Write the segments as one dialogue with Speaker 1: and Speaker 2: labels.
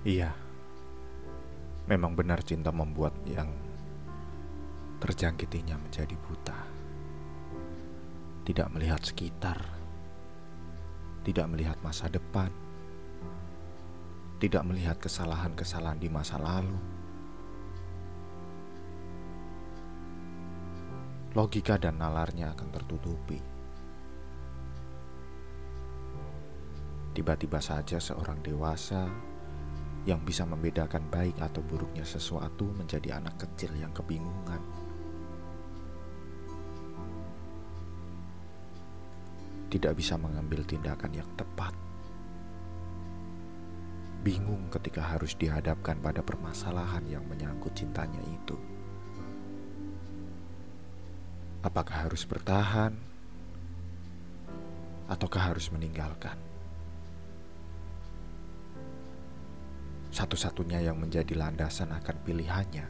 Speaker 1: Iya, memang benar cinta membuat yang terjangkitinya menjadi buta. Tidak melihat sekitar, tidak melihat masa depan, tidak melihat kesalahan-kesalahan di masa lalu. Logika dan nalarnya akan tertutupi. Tiba-tiba saja seorang dewasa yang bisa membedakan baik atau buruknya sesuatu menjadi anak kecil yang kebingungan. Tidak bisa mengambil tindakan yang tepat. Bingung ketika harus dihadapkan pada permasalahan yang menyangkut cintanya itu. Apakah harus bertahan ataukah harus meninggalkan? Satu-satunya yang menjadi landasan akan pilihannya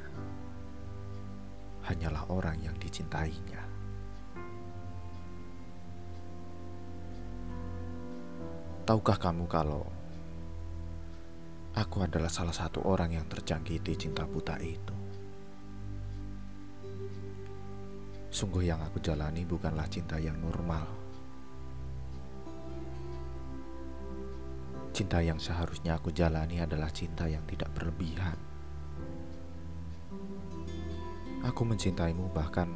Speaker 1: hanyalah orang yang dicintainya. Tahukah kamu kalau aku adalah salah satu orang yang terjangkiti cinta buta itu? Sungguh yang aku jalani bukanlah cinta yang normal Cinta yang seharusnya aku jalani adalah cinta yang tidak berlebihan. Aku mencintaimu bahkan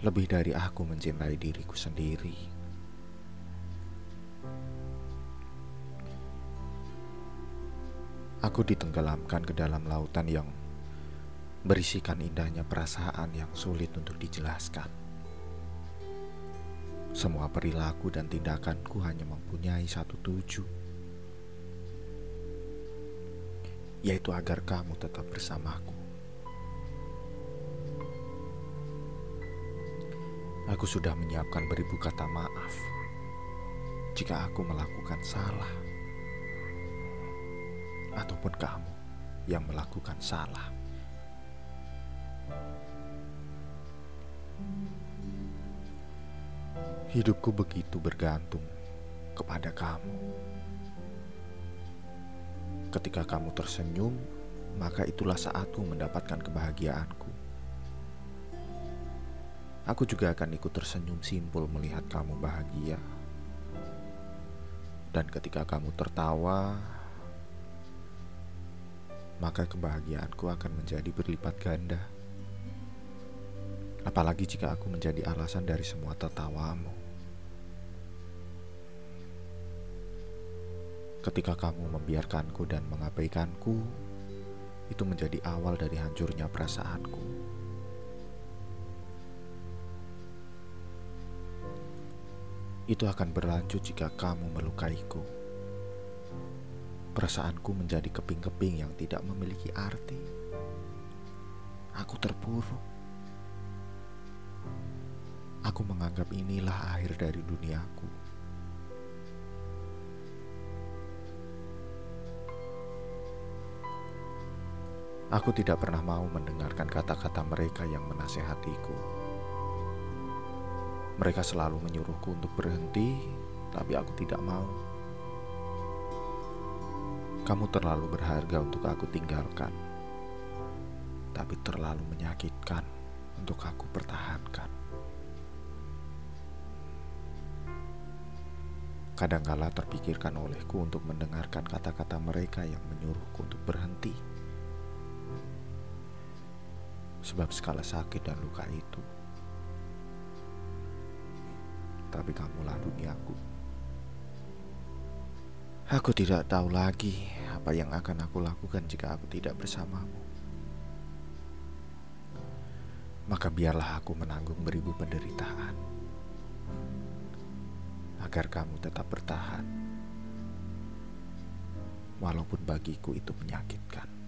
Speaker 1: lebih dari aku mencintai diriku sendiri. Aku ditenggelamkan ke dalam lautan yang berisikan indahnya perasaan yang sulit untuk dijelaskan. Semua perilaku dan tindakanku hanya mempunyai satu tuju, yaitu agar kamu tetap bersamaku. Aku sudah menyiapkan beribu kata maaf jika aku melakukan salah, ataupun kamu yang melakukan salah. Hidupku begitu bergantung kepada kamu. Ketika kamu tersenyum, maka itulah saatku mendapatkan kebahagiaanku. Aku juga akan ikut tersenyum simpul melihat kamu bahagia. Dan ketika kamu tertawa, maka kebahagiaanku akan menjadi berlipat ganda. Apalagi jika aku menjadi alasan dari semua tertawamu. Ketika kamu membiarkanku dan mengabaikanku, itu menjadi awal dari hancurnya perasaanku. Itu akan berlanjut jika kamu melukaiku. Perasaanku menjadi keping-keping yang tidak memiliki arti. Aku terpuruk. Aku menganggap inilah akhir dari duniaku. Aku tidak pernah mau mendengarkan kata-kata mereka yang menasehatiku. Mereka selalu menyuruhku untuk berhenti, tapi aku tidak mau. Kamu terlalu berharga untuk aku tinggalkan, tapi terlalu menyakitkan untuk aku pertahankan. Kadangkala terpikirkan olehku untuk mendengarkan kata-kata mereka yang menyuruhku untuk berhenti sebab skala sakit dan luka itu. Tapi kamulah duniaku. Aku tidak tahu lagi apa yang akan aku lakukan jika aku tidak bersamamu. Maka biarlah aku menanggung beribu penderitaan agar kamu tetap bertahan, walaupun bagiku itu menyakitkan.